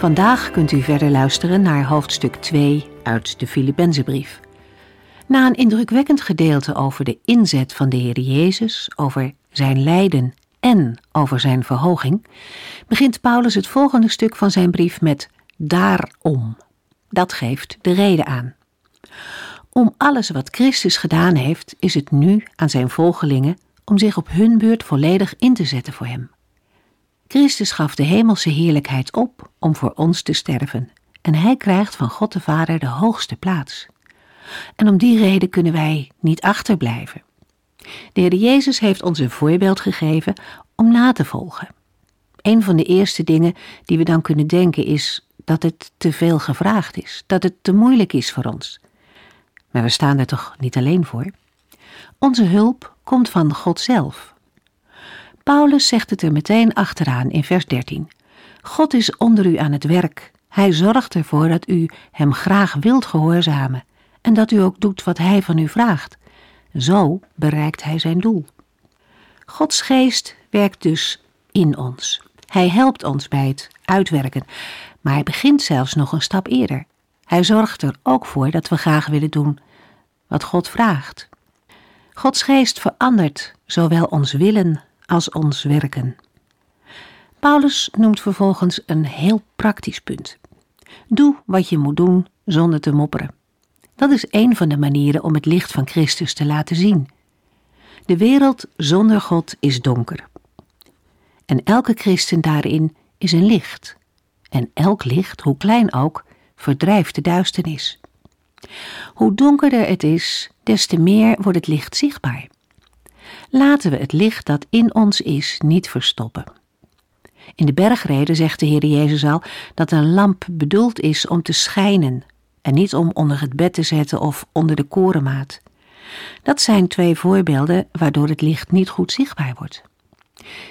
Vandaag kunt u verder luisteren naar hoofdstuk 2 uit de Filippenzenbrief. Na een indrukwekkend gedeelte over de inzet van de Heer Jezus, over zijn lijden en over zijn verhoging, begint Paulus het volgende stuk van zijn brief met daarom. Dat geeft de reden aan. Om alles wat Christus gedaan heeft, is het nu aan zijn volgelingen om zich op hun beurt volledig in te zetten voor hem. Christus gaf de hemelse heerlijkheid op om voor ons te sterven, en hij krijgt van God de Vader de hoogste plaats. En om die reden kunnen wij niet achterblijven. De Heer Jezus heeft ons een voorbeeld gegeven om na te volgen. Een van de eerste dingen die we dan kunnen denken is dat het te veel gevraagd is, dat het te moeilijk is voor ons. Maar we staan er toch niet alleen voor? Onze hulp komt van God zelf. Paulus zegt het er meteen achteraan in vers 13. God is onder u aan het werk. Hij zorgt ervoor dat u hem graag wilt gehoorzamen en dat u ook doet wat hij van u vraagt. Zo bereikt hij zijn doel. Gods geest werkt dus in ons. Hij helpt ons bij het uitwerken, maar hij begint zelfs nog een stap eerder. Hij zorgt er ook voor dat we graag willen doen wat God vraagt. Gods geest verandert zowel ons willen als ons werken. Paulus noemt vervolgens een heel praktisch punt. Doe wat je moet doen zonder te mopperen. Dat is een van de manieren om het licht van Christus te laten zien. De wereld zonder God is donker. En elke christen daarin is een licht. En elk licht, hoe klein ook, verdrijft de duisternis. Hoe donkerder het is, des te meer wordt het licht zichtbaar. Laten we het licht dat in ons is niet verstoppen. In de bergreden zegt de Heer Jezus al dat een lamp bedoeld is om te schijnen en niet om onder het bed te zetten of onder de korenmaat. Dat zijn twee voorbeelden waardoor het licht niet goed zichtbaar wordt.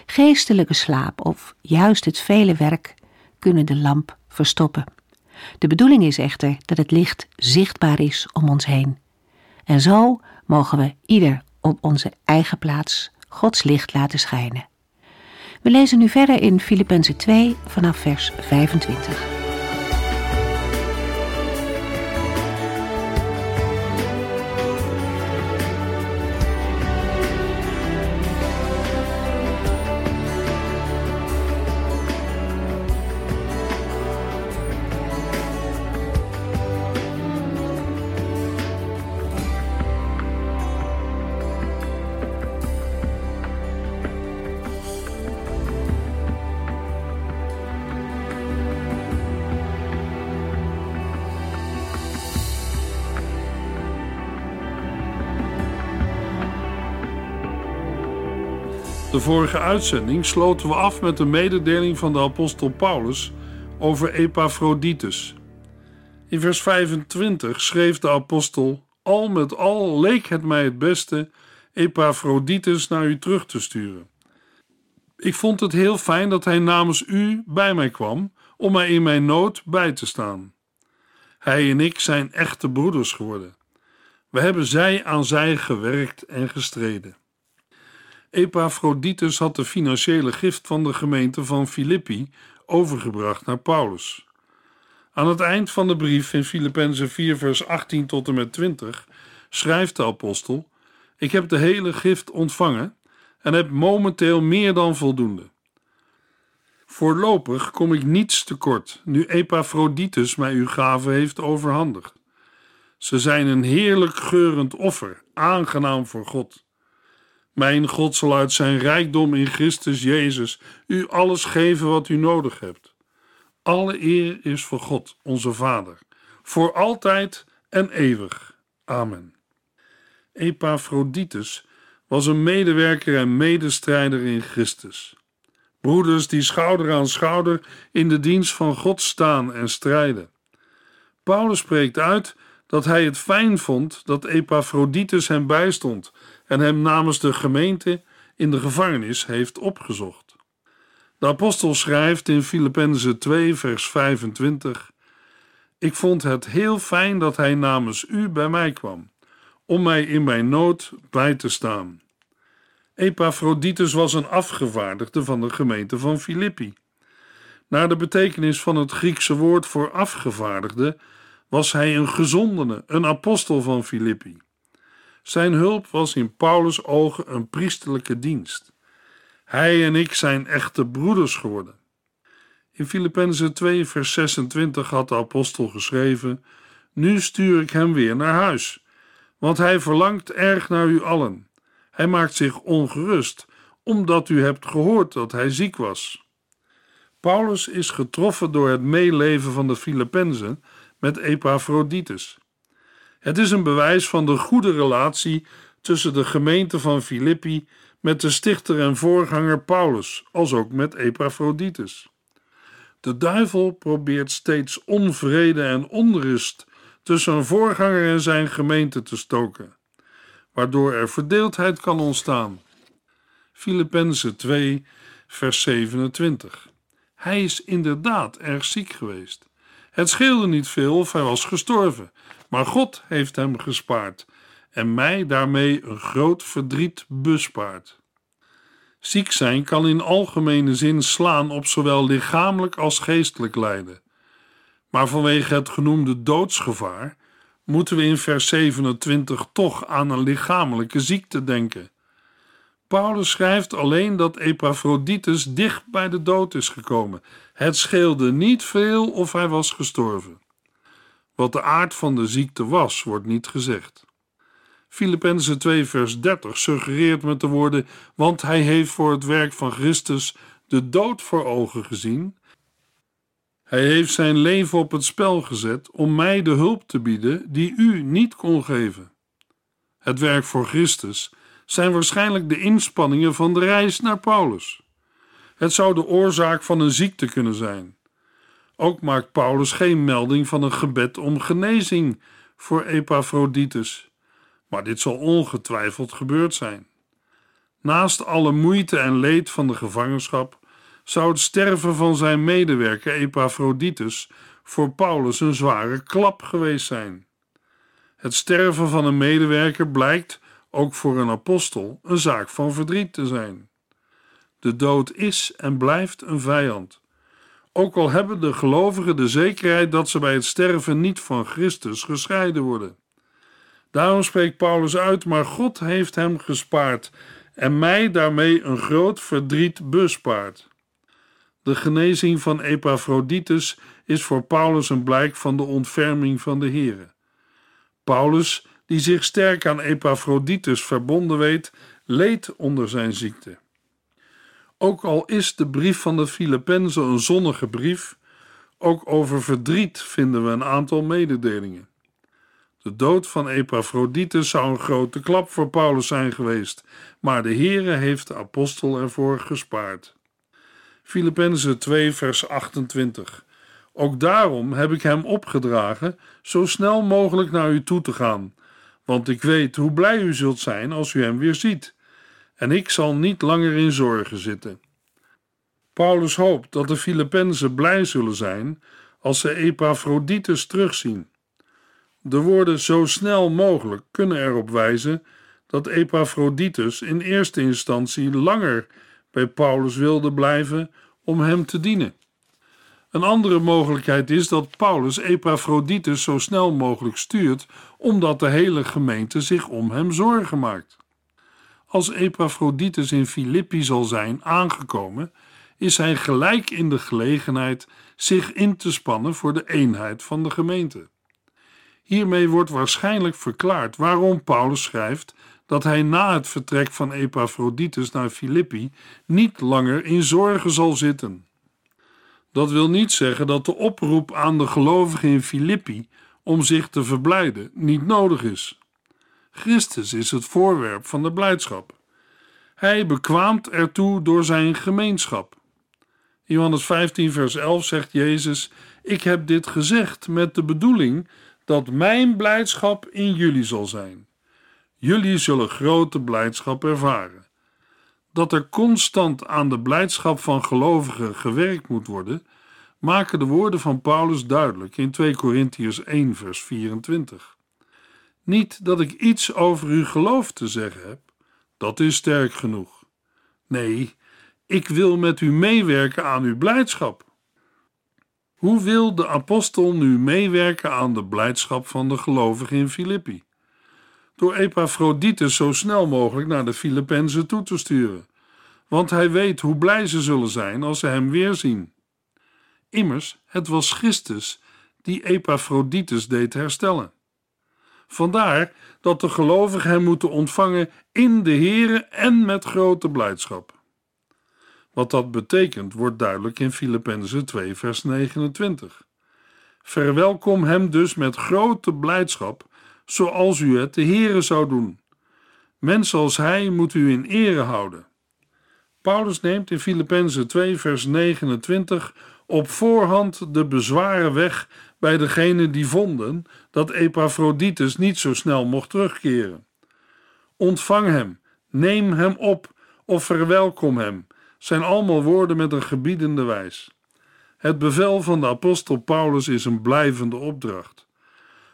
Geestelijke slaap of juist het vele werk kunnen de lamp verstoppen. De bedoeling is echter dat het licht zichtbaar is om ons heen. En zo mogen we ieder op onze eigen plaats Gods licht laten schijnen. We lezen nu verder in Filippenzen 2 vanaf vers 25. De vorige uitzending sloten we af met de mededeling van de apostel Paulus over Epaphroditus. In vers 25 schreef de apostel: Al met al leek het mij het beste Epaphroditus naar u terug te sturen. Ik vond het heel fijn dat hij namens u bij mij kwam om mij in mijn nood bij te staan. Hij en ik zijn echte broeders geworden. We hebben zij aan zij gewerkt en gestreden. Epaphroditus had de financiële gift van de gemeente van Filippi overgebracht naar Paulus. Aan het eind van de brief in Filippenzen 4 vers 18 tot en met 20 schrijft de apostel: Ik heb de hele gift ontvangen en heb momenteel meer dan voldoende. Voorlopig kom ik niets tekort, nu Epaphroditus mij uw gave heeft overhandigd. Ze zijn een heerlijk geurend offer, aangenaam voor God. Mijn God zal uit zijn rijkdom in Christus Jezus u alles geven wat u nodig hebt. Alle eer is voor God, onze Vader, voor altijd en eeuwig. Amen. Epaphroditus was een medewerker en medestrijder in Christus. Broeders die schouder aan schouder in de dienst van God staan en strijden. Paulus spreekt uit dat hij het fijn vond dat Epaphroditus hem bijstond en hem namens de gemeente in de gevangenis heeft opgezocht. De apostel schrijft in Filippenzen 2, vers 25: Ik vond het heel fijn dat hij namens u bij mij kwam, om mij in mijn nood bij te staan. Epaphroditus was een afgevaardigde van de gemeente van Filippi. Naar de betekenis van het Griekse woord voor afgevaardigde was hij een gezondene, een apostel van Filippi. Zijn hulp was in Paulus' ogen een priesterlijke dienst. Hij en ik zijn echte broeders geworden. In Filippenzen 2, vers 26 had de apostel geschreven: Nu stuur ik hem weer naar huis, want hij verlangt erg naar u allen. Hij maakt zich ongerust, omdat u hebt gehoord dat hij ziek was. Paulus is getroffen door het meeleven van de Filippenzen met Epaphroditus. Het is een bewijs van de goede relatie tussen de gemeente van Filippi met de stichter en voorganger Paulus, als ook met Epaphroditus. De duivel probeert steeds onvrede en onrust tussen een voorganger en zijn gemeente te stoken, waardoor er verdeeldheid kan ontstaan. Filippenzen 2, vers 27. Hij is inderdaad erg ziek geweest. Het scheelde niet veel of hij was gestorven, maar God heeft hem gespaard en mij daarmee een groot verdriet bespaard. Ziek zijn kan in algemene zin slaan op zowel lichamelijk als geestelijk lijden. Maar vanwege het genoemde doodsgevaar moeten we in vers 27 toch aan een lichamelijke ziekte denken. Paulus schrijft alleen dat Epaphroditus dicht bij de dood is gekomen. Het scheelde niet veel of hij was gestorven. Wat de aard van de ziekte was, wordt niet gezegd. Filippenzen 2 vers 30 suggereert met de woorden, want hij heeft voor het werk van Christus de dood voor ogen gezien. Hij heeft zijn leven op het spel gezet om mij de hulp te bieden die u niet kon geven. Het werk voor Christus zijn waarschijnlijk de inspanningen van de reis naar Paulus. Het zou de oorzaak van een ziekte kunnen zijn. Ook maakt Paulus geen melding van een gebed om genezing voor Epaphroditus, maar dit zal ongetwijfeld gebeurd zijn. Naast alle moeite en leed van de gevangenschap zou het sterven van zijn medewerker Epaphroditus voor Paulus een zware klap geweest zijn. Het sterven van een medewerker blijkt ook voor een apostel een zaak van verdriet te zijn. De dood is en blijft een vijand. Ook al hebben de gelovigen de zekerheid dat ze bij het sterven niet van Christus gescheiden worden. Daarom spreekt Paulus uit, maar God heeft hem gespaard en mij daarmee een groot verdriet bespaard. De genezing van Epaphroditus is voor Paulus een blijk van de ontferming van de Here. Paulus die zich sterk aan Epaphroditus verbonden weet, leed onder zijn ziekte. Ook al is de brief van de Filippenzen een zonnige brief, ook over verdriet vinden we een aantal mededelingen. De dood van Epaphroditus zou een grote klap voor Paulus zijn geweest, maar de Heere heeft de apostel ervoor gespaard. Filippenzen 2 vers 28 Ook daarom heb ik hem opgedragen zo snel mogelijk naar u toe te gaan, want ik weet hoe blij u zult zijn als u hem weer ziet, en ik zal niet langer in zorgen zitten. Paulus hoopt dat de Filippenzen blij zullen zijn als ze Epaphroditus terugzien. De woorden zo snel mogelijk kunnen erop wijzen dat Epaphroditus in eerste instantie langer bij Paulus wilde blijven om hem te dienen. Een andere mogelijkheid is dat Paulus Epaphroditus zo snel mogelijk stuurt, omdat de hele gemeente zich om hem zorgen maakt. Als Epaphroditus in Filippi zal zijn aangekomen, is hij gelijk in de gelegenheid zich in te spannen voor de eenheid van de gemeente. Hiermee wordt waarschijnlijk verklaard waarom Paulus schrijft dat hij na het vertrek van Epaphroditus naar Filippi niet langer in zorgen zal zitten. Dat wil niet zeggen dat de oproep aan de gelovigen in Filippi om zich te verblijden niet nodig is. Christus is het voorwerp van de blijdschap. Hij bekwaamt ertoe door zijn gemeenschap. Johannes 15, vers 11 zegt Jezus: Ik heb dit gezegd met de bedoeling dat mijn blijdschap in jullie zal zijn. Jullie zullen grote blijdschap ervaren. Dat er constant aan de blijdschap van gelovigen gewerkt moet worden, maken de woorden van Paulus duidelijk in 2 Korintiërs 1, vers 24. Niet dat ik iets over uw geloof te zeggen heb, dat is sterk genoeg. Nee, ik wil met u meewerken aan uw blijdschap. Hoe wil de apostel nu meewerken aan de blijdschap van de gelovigen in Filippi? Door Epaphroditus zo snel mogelijk naar de Filippenzen toe te sturen, want hij weet hoe blij ze zullen zijn als ze hem weer zien. Immers, het was Christus die Epaphroditus deed herstellen. Vandaar dat de gelovigen hem moeten ontvangen in de Here en met grote blijdschap. Wat dat betekent wordt duidelijk in Filippenzen 2 vers 29. Verwelkom hem dus met grote blijdschap, zoals u het de Here zou doen. Mensen als hij moet u in ere houden. Paulus neemt in Filippenzen 2 vers 29 op voorhand de bezwaren weg bij degenen die vonden dat Epaphroditus niet zo snel mocht terugkeren. Ontvang hem, neem hem op of verwelkom hem, zijn allemaal woorden met een gebiedende wijs. Het bevel van de apostel Paulus is een blijvende opdracht.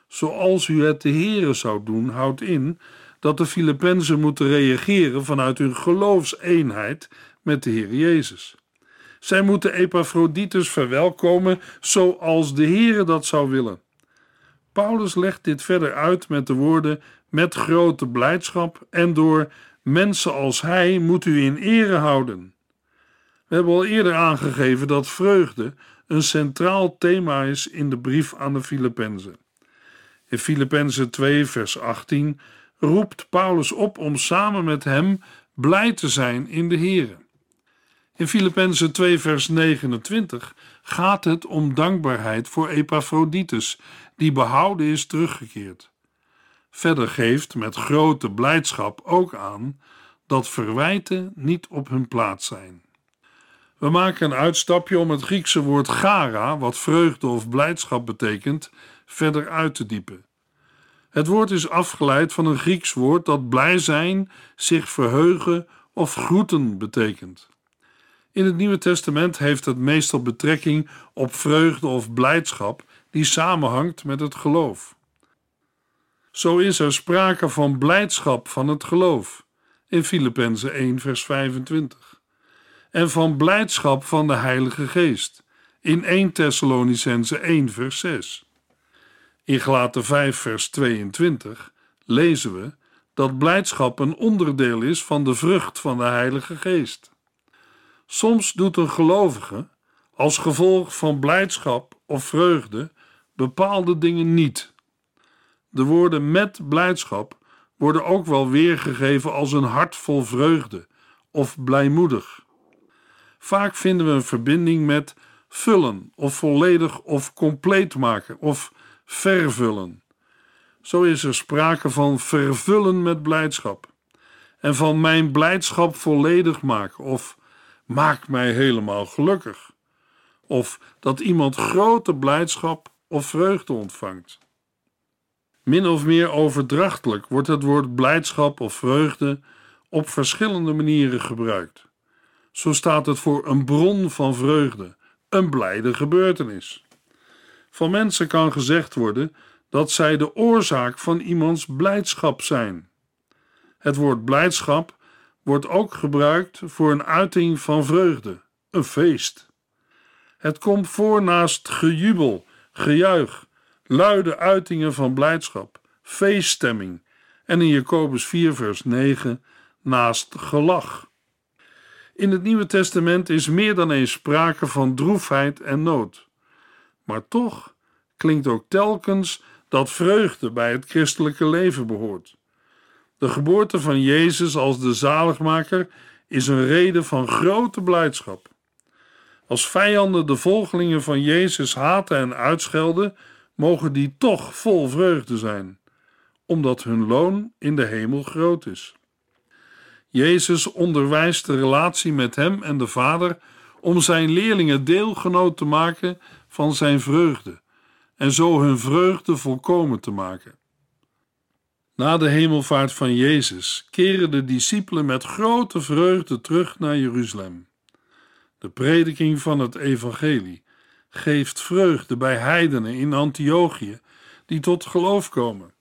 Zoals u het de Heere zou doen, houdt in dat de Filippenzen moeten reageren vanuit hun geloofseenheid met de Heer Jezus. Zij moeten Epaphroditus verwelkomen zoals de Heere dat zou willen. Paulus legt dit verder uit met de woorden met grote blijdschap en door mensen als hij moet u in ere houden. We hebben al eerder aangegeven dat vreugde een centraal thema is in de brief aan de Filippenzen. In Filippenzen 2 vers 18 roept Paulus op om samen met hem blij te zijn in de Here. In Filippenzen 2 vers 29 gaat het om dankbaarheid voor Epaphroditus, die behouden is teruggekeerd. Verder geeft met grote blijdschap ook aan dat verwijten niet op hun plaats zijn. We maken een uitstapje om het Griekse woord gara, wat vreugde of blijdschap betekent, verder uit te diepen. Het woord is afgeleid van een Grieks woord dat blij zijn, zich verheugen of groeten betekent. In het Nieuwe Testament heeft het meestal betrekking op vreugde of blijdschap die samenhangt met het geloof. Zo is er sprake van blijdschap van het geloof in Filippenzen 1 vers 25 en van blijdschap van de Heilige Geest in 1 Thessalonicense 1 vers 6. In Galaten 5 vers 22 lezen we dat blijdschap een onderdeel is van de vrucht van de Heilige Geest. Soms doet een gelovige, als gevolg van blijdschap of vreugde, bepaalde dingen niet. De woorden met blijdschap worden ook wel weergegeven als een hart vol vreugde of blijmoedig. Vaak vinden we een verbinding met vullen of volledig of compleet maken of vervullen. Zo is er sprake van vervullen met blijdschap en van mijn blijdschap volledig maken of maak mij helemaal gelukkig. Of dat iemand grote blijdschap of vreugde ontvangt. Min of meer overdrachtelijk wordt het woord blijdschap of vreugde op verschillende manieren gebruikt. Zo staat het voor een bron van vreugde, een blijde gebeurtenis. Van mensen kan gezegd worden dat zij de oorzaak van iemands blijdschap zijn. Het woord blijdschap wordt ook gebruikt voor een uiting van vreugde, een feest. Het komt voor naast gejubel, gejuich, luide uitingen van blijdschap, feeststemming en in Jacobus 4 vers 9 naast gelach. In het Nieuwe Testament is meer dan eens sprake van droefheid en nood. Maar toch klinkt ook telkens dat vreugde bij het christelijke leven behoort. De geboorte van Jezus als de zaligmaker is een reden van grote blijdschap. Als vijanden de volgelingen van Jezus haten en uitschelden, mogen die toch vol vreugde zijn, omdat hun loon in de hemel groot is. Jezus onderwijst de relatie met Hem en de Vader om zijn leerlingen deelgenoot te maken van zijn vreugde en zo hun vreugde volkomen te maken. Na de hemelvaart van Jezus keren de discipelen met grote vreugde terug naar Jeruzalem. De prediking van het evangelie geeft vreugde bij heidenen in Antiochië die tot geloof komen.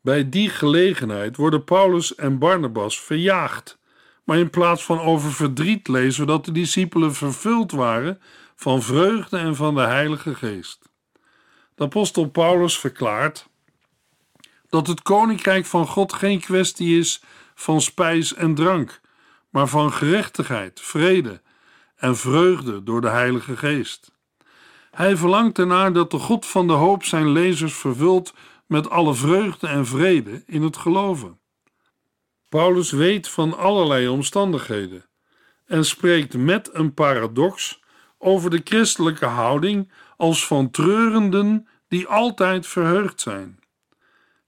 Bij die gelegenheid worden Paulus en Barnabas verjaagd, maar in plaats van over verdriet lezen we dat de discipelen vervuld waren van vreugde en van de Heilige Geest. De apostel Paulus verklaart dat het koninkrijk van God geen kwestie is van spijs en drank, maar van gerechtigheid, vrede en vreugde door de Heilige Geest. Hij verlangt ernaar dat de God van de hoop zijn lezers vervult met alle vreugde en vrede in het geloven. Paulus weet van allerlei omstandigheden en spreekt met een paradox over de christelijke houding als van treurenden die altijd verheugd zijn.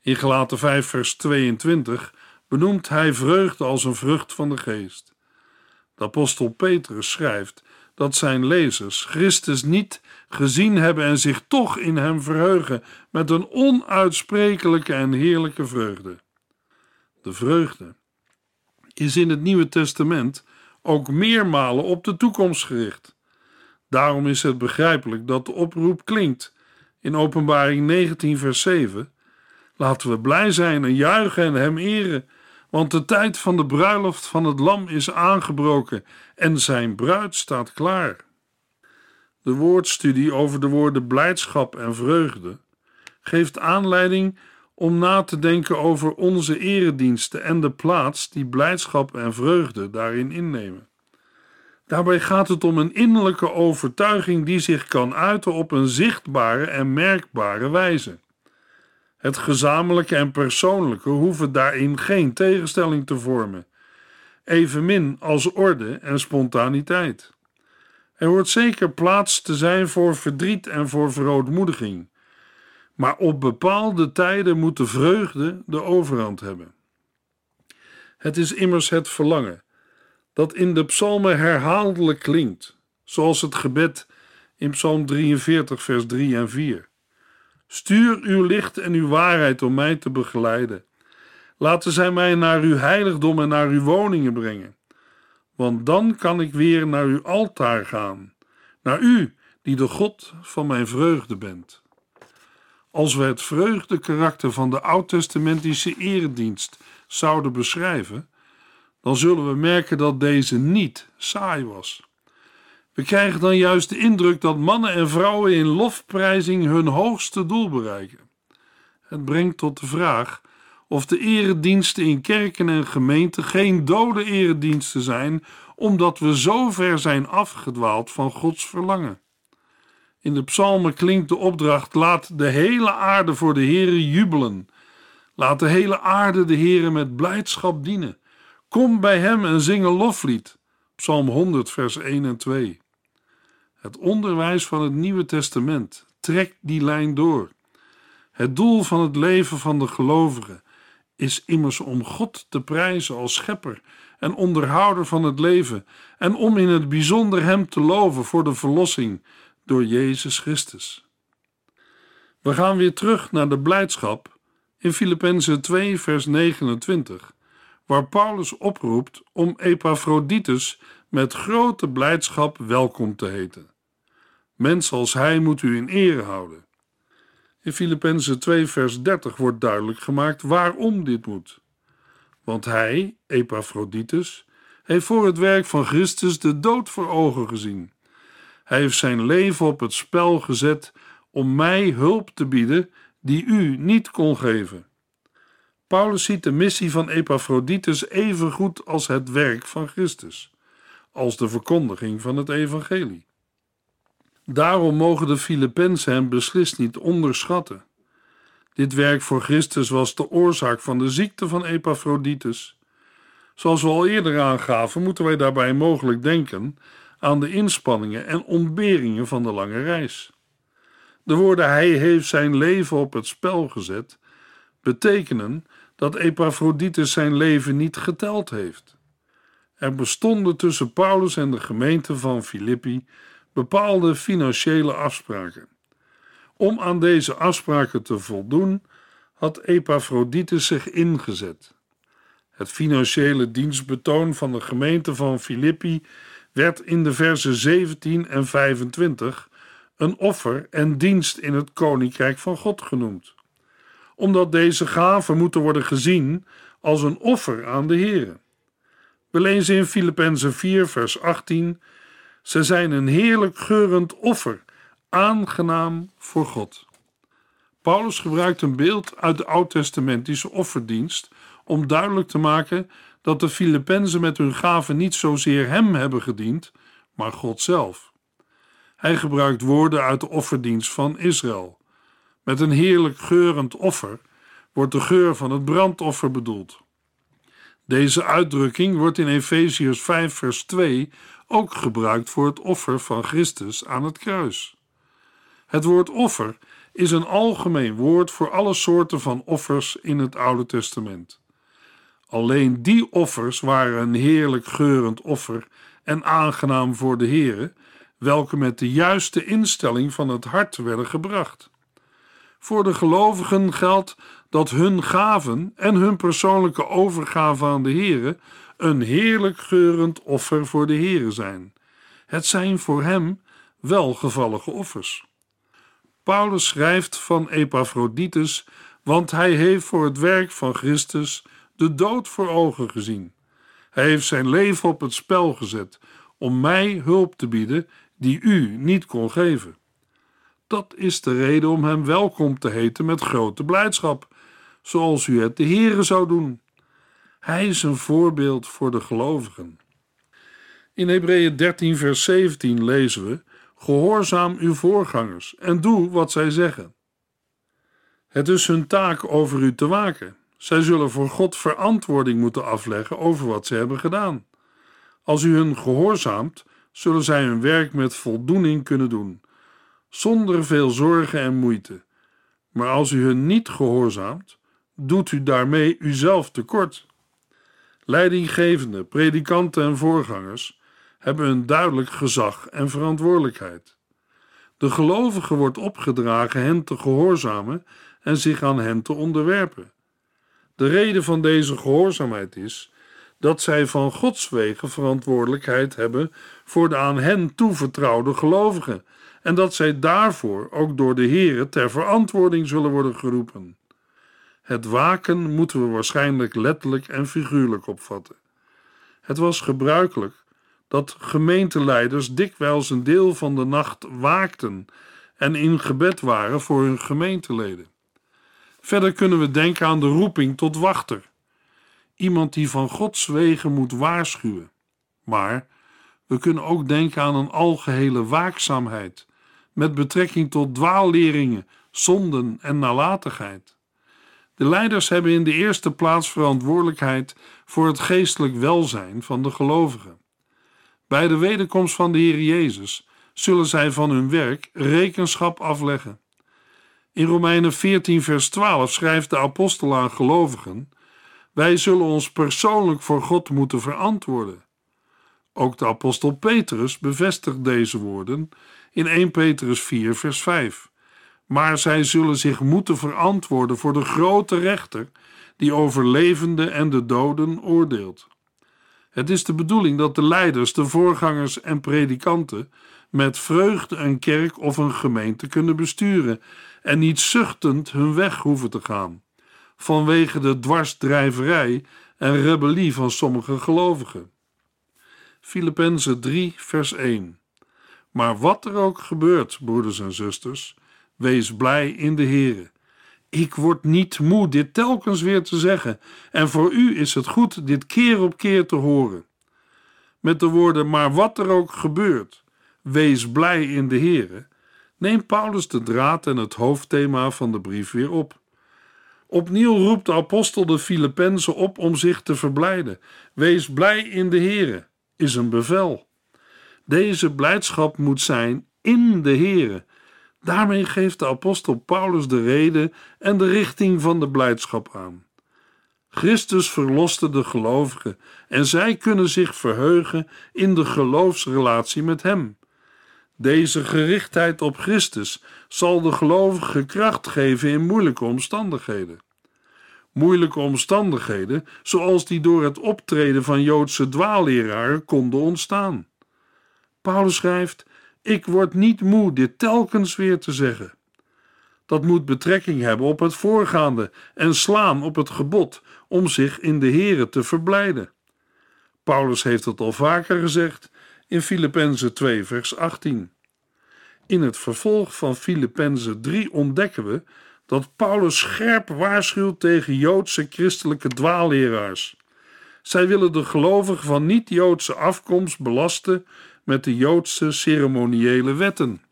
In Gelaten 5 vers 22 benoemt hij vreugde als een vrucht van de geest. De apostel Petrus schrijft dat zijn lezers Christus niet gezien hebben en zich toch in hem verheugen met een onuitsprekelijke en heerlijke vreugde. De vreugde is in het Nieuwe Testament ook meermalen op de toekomst gericht. Daarom is het begrijpelijk dat de oproep klinkt in Openbaring 19, vers 7. Laten we blij zijn en juichen en hem eren, want de tijd van de bruiloft van het Lam is aangebroken en zijn bruid staat klaar. De woordstudie over de woorden blijdschap en vreugde geeft aanleiding om na te denken over onze erediensten en de plaats die blijdschap en vreugde daarin innemen. Daarbij gaat het om een innerlijke overtuiging die zich kan uiten op een zichtbare en merkbare wijze. Het gezamenlijke en persoonlijke hoeven daarin geen tegenstelling te vormen, evenmin als orde en spontaniteit. Er hoort zeker plaats te zijn voor verdriet en voor verootmoediging, maar op bepaalde tijden moet de vreugde de overhand hebben. Het is immers het verlangen dat in de psalmen herhaaldelijk klinkt, zoals het gebed in Psalm 43, vers 3 en 4. Stuur uw licht en uw waarheid om mij te begeleiden. Laten zij mij naar uw heiligdom en naar uw woningen brengen. Want dan kan ik weer naar uw altaar gaan, naar u, die de God van mijn vreugde bent. Als we het vreugdekarakter van de oud-testamentische eredienst zouden beschrijven, dan zullen we merken dat deze niet saai was. We krijgen dan juist de indruk dat mannen en vrouwen in lofprijzing hun hoogste doel bereiken. Het brengt tot de vraag of de erediensten in kerken en gemeenten geen dode erediensten zijn, omdat we zo ver zijn afgedwaald van Gods verlangen. In de psalmen klinkt de opdracht: laat de hele aarde voor de Heere jubelen. Laat de hele aarde de Heere met blijdschap dienen. Kom bij hem en zing een loflied. Psalm 100, vers 1 en 2. Het onderwijs van het Nieuwe Testament trekt die lijn door. Het doel van het leven van de gelovigen is immers om God te prijzen als schepper en onderhouder van het leven en om in het bijzonder Hem te loven voor de verlossing door Jezus Christus. We gaan weer terug naar de blijdschap in Filippenzen 2, vers 29, waar Paulus oproept om Epaphroditus met grote blijdschap welkom te heten. Mensen als hij moet u in ere houden. In Filippenzen 2, vers 30 wordt duidelijk gemaakt waarom dit moet. Want hij, Epaphroditus, heeft voor het werk van Christus de dood voor ogen gezien. Hij heeft zijn leven op het spel gezet om mij hulp te bieden die u niet kon geven. Paulus ziet de missie van Epaphroditus even goed als het werk van Christus, als de verkondiging van het evangelie. Daarom mogen de Filippenzen hem beslist niet onderschatten. Dit werk voor Christus was de oorzaak van de ziekte van Epaphroditus. Zoals we al eerder aangaven, moeten wij daarbij mogelijk denken aan de inspanningen en ontberingen van de lange reis. De woorden hij heeft zijn leven op het spel gezet betekenen dat Epaphroditus zijn leven niet geteld heeft. Er bestonden tussen Paulus en de gemeente van Filippi bepaalde financiële afspraken. Om aan deze afspraken te voldoen, had Epaphroditus zich ingezet. Het financiële dienstbetoon van de gemeente van Filippi werd in de versen 17 en 25 een offer en dienst in het koninkrijk van God genoemd. Omdat deze gaven moeten worden gezien als een offer aan de Here. We lezen in Filippenzen 4 vers 18: Ze zijn een heerlijk geurend offer, aangenaam voor God. Paulus gebruikt een beeld uit de oud-testamentische offerdienst om duidelijk te maken dat de Filippenzen met hun gaven niet zozeer hem hebben gediend, maar God zelf. Hij gebruikt woorden uit de offerdienst van Israël. Met een heerlijk geurend offer wordt de geur van het brandoffer bedoeld. Deze uitdrukking wordt in Efeziërs 5 vers 2 ook gebruikt voor het offer van Christus aan het kruis. Het woord offer is een algemeen woord voor alle soorten van offers in het Oude Testament. Alleen die offers waren een heerlijk geurend offer en aangenaam voor de Heere, welke met de juiste instelling van het hart werden gebracht. Voor de gelovigen geldt dat hun gaven en hun persoonlijke overgave aan de Heere een heerlijk geurend offer voor de Heere zijn. Het zijn voor hem welgevallige offers. Paulus schrijft van Epaphroditus, want hij heeft voor het werk van Christus de dood voor ogen gezien. Hij heeft zijn leven op het spel gezet om mij hulp te bieden die u niet kon geven. Dat is de reden om hem welkom te heten met grote blijdschap, zoals u het de Heere zou doen. Hij is een voorbeeld voor de gelovigen. In Hebreeën 13 vers 17 lezen we Gehoorzaam uw voorgangers en doe wat zij zeggen. Het is hun taak over u te waken. Zij zullen voor God verantwoording moeten afleggen over wat ze hebben gedaan. Als u hun gehoorzaamt, zullen zij hun werk met voldoening kunnen doen, zonder veel zorgen en moeite. Maar als u hun niet gehoorzaamt, doet u daarmee uzelf tekort. Leidinggevende, predikanten en voorgangers hebben een duidelijk gezag en verantwoordelijkheid. De gelovige wordt opgedragen hen te gehoorzamen en zich aan hen te onderwerpen. De reden van deze gehoorzaamheid is dat zij van Gods wegen verantwoordelijkheid hebben voor de aan hen toevertrouwde gelovigen en dat zij daarvoor ook door de Here ter verantwoording zullen worden geroepen. Het waken moeten we waarschijnlijk letterlijk en figuurlijk opvatten. Het was gebruikelijk dat gemeenteleiders dikwijls een deel van de nacht waakten en in gebed waren voor hun gemeenteleden. Verder kunnen we denken aan de roeping tot wachter, iemand die van Gods wegen moet waarschuwen. Maar we kunnen ook denken aan een algehele waakzaamheid met betrekking tot dwaalleringen, zonden en nalatigheid. De leiders hebben in de eerste plaats verantwoordelijkheid voor het geestelijk welzijn van de gelovigen. Bij de wederkomst van de Heer Jezus zullen zij van hun werk rekenschap afleggen. In Romeinen 14, vers 12 schrijft de apostel aan gelovigen: Wij zullen ons persoonlijk voor God moeten verantwoorden. Ook de apostel Petrus bevestigt deze woorden in 1 Petrus 4, vers 5. Maar zij zullen zich moeten verantwoorden voor de grote rechter die over levenden en de doden oordeelt. Het is de bedoeling dat de leiders, de voorgangers en predikanten met vreugde een kerk of een gemeente kunnen besturen en niet zuchtend hun weg hoeven te gaan, vanwege de dwarsdrijverij en rebellie van sommige gelovigen. Filippenzen 3, vers 1. Maar wat er ook gebeurt, broeders en zusters, wees blij in de Here. Ik word niet moe dit telkens weer te zeggen, en voor u is het goed dit keer op keer te horen. Met de woorden, maar wat er ook gebeurt, wees blij in de Here, neemt Paulus de draad en het hoofdthema van de brief weer op. Opnieuw roept de apostel de Filippenzen op om zich te verblijden. Wees blij in de Here, is een bevel. Deze blijdschap moet zijn in de Here Daarmee geeft de apostel Paulus de reden en de richting van de blijdschap aan. Christus verloste de gelovigen en zij kunnen zich verheugen in de geloofsrelatie met Hem. Deze gerichtheid op Christus zal de gelovigen kracht geven in moeilijke omstandigheden. Moeilijke omstandigheden, zoals die door het optreden van Joodse dwaalleraren konden ontstaan. Paulus schrijft: Ik word niet moe dit telkens weer te zeggen. Dat moet betrekking hebben op het voorgaande en slaan op het gebod om zich in de Here te verblijden. Paulus heeft het al vaker gezegd in Filippenzen 2 vers 18. In het vervolg van Filippenzen 3 ontdekken we dat Paulus scherp waarschuwt tegen Joodse christelijke dwaalleraars. Zij willen de gelovigen van niet-Joodse afkomst belasten met de Joodse ceremoniële wetten.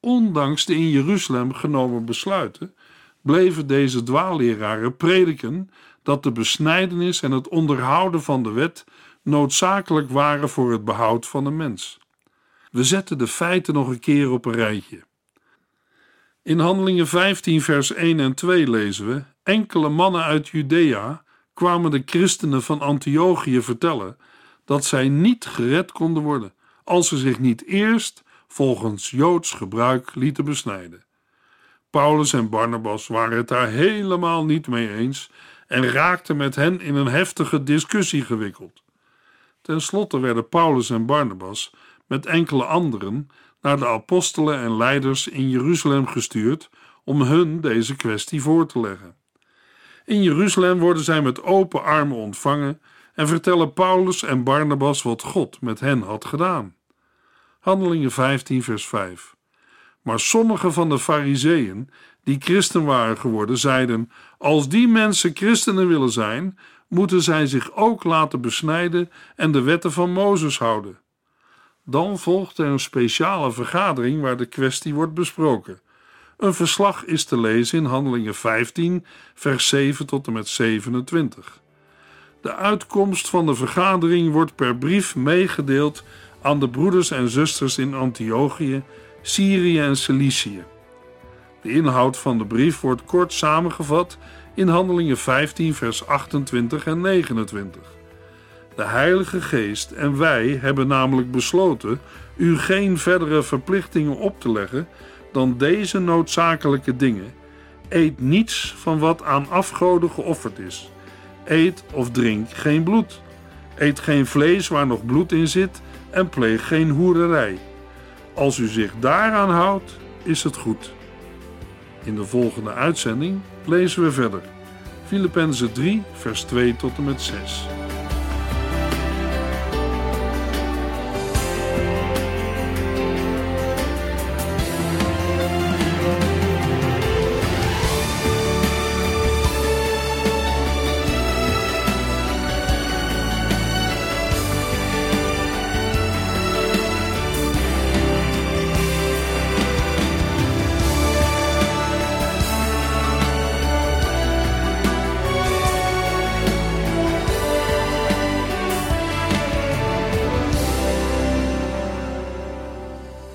Ondanks de in Jeruzalem genomen besluiten, bleven deze dwaalleraren prediken dat de besnijdenis en het onderhouden van de wet noodzakelijk waren voor het behoud van de mens. We zetten de feiten nog een keer op een rijtje. In Handelingen 15, vers 1 en 2 lezen we: Enkele mannen uit Judea kwamen de christenen van Antiochië vertellen dat zij niet gered konden worden als ze zich niet eerst volgens Joods gebruik lieten besnijden. Paulus en Barnabas waren het daar helemaal niet mee eens en raakten met hen in een heftige discussie gewikkeld. Ten slotte werden Paulus en Barnabas met enkele anderen naar de apostelen en leiders in Jeruzalem gestuurd om hun deze kwestie voor te leggen. In Jeruzalem worden zij met open armen ontvangen en vertellen Paulus en Barnabas wat God met hen had gedaan. Handelingen 15, vers 5. Maar sommige van de Fariseeën, die christen waren geworden, zeiden: Als die mensen christenen willen zijn, moeten zij zich ook laten besnijden en de wetten van Mozes houden. Dan volgt er een speciale vergadering waar de kwestie wordt besproken. Een verslag is te lezen in Handelingen 15, vers 7 tot en met 27. De uitkomst van de vergadering wordt per brief meegedeeld aan de broeders en zusters in Antiochië, Syrië en Cilicië. De inhoud van de brief wordt kort samengevat in Handelingen 15, vers 28 en 29. De Heilige Geest en wij hebben namelijk besloten u geen verdere verplichtingen op te leggen dan deze noodzakelijke dingen. Eet niets van wat aan afgoden geofferd is. Eet of drink geen bloed. Eet geen vlees waar nog bloed in zit en pleeg geen hoererij. Als u zich daaraan houdt, is het goed. In de volgende uitzending lezen we verder. Filippenzen 3, vers 2 tot en met 6.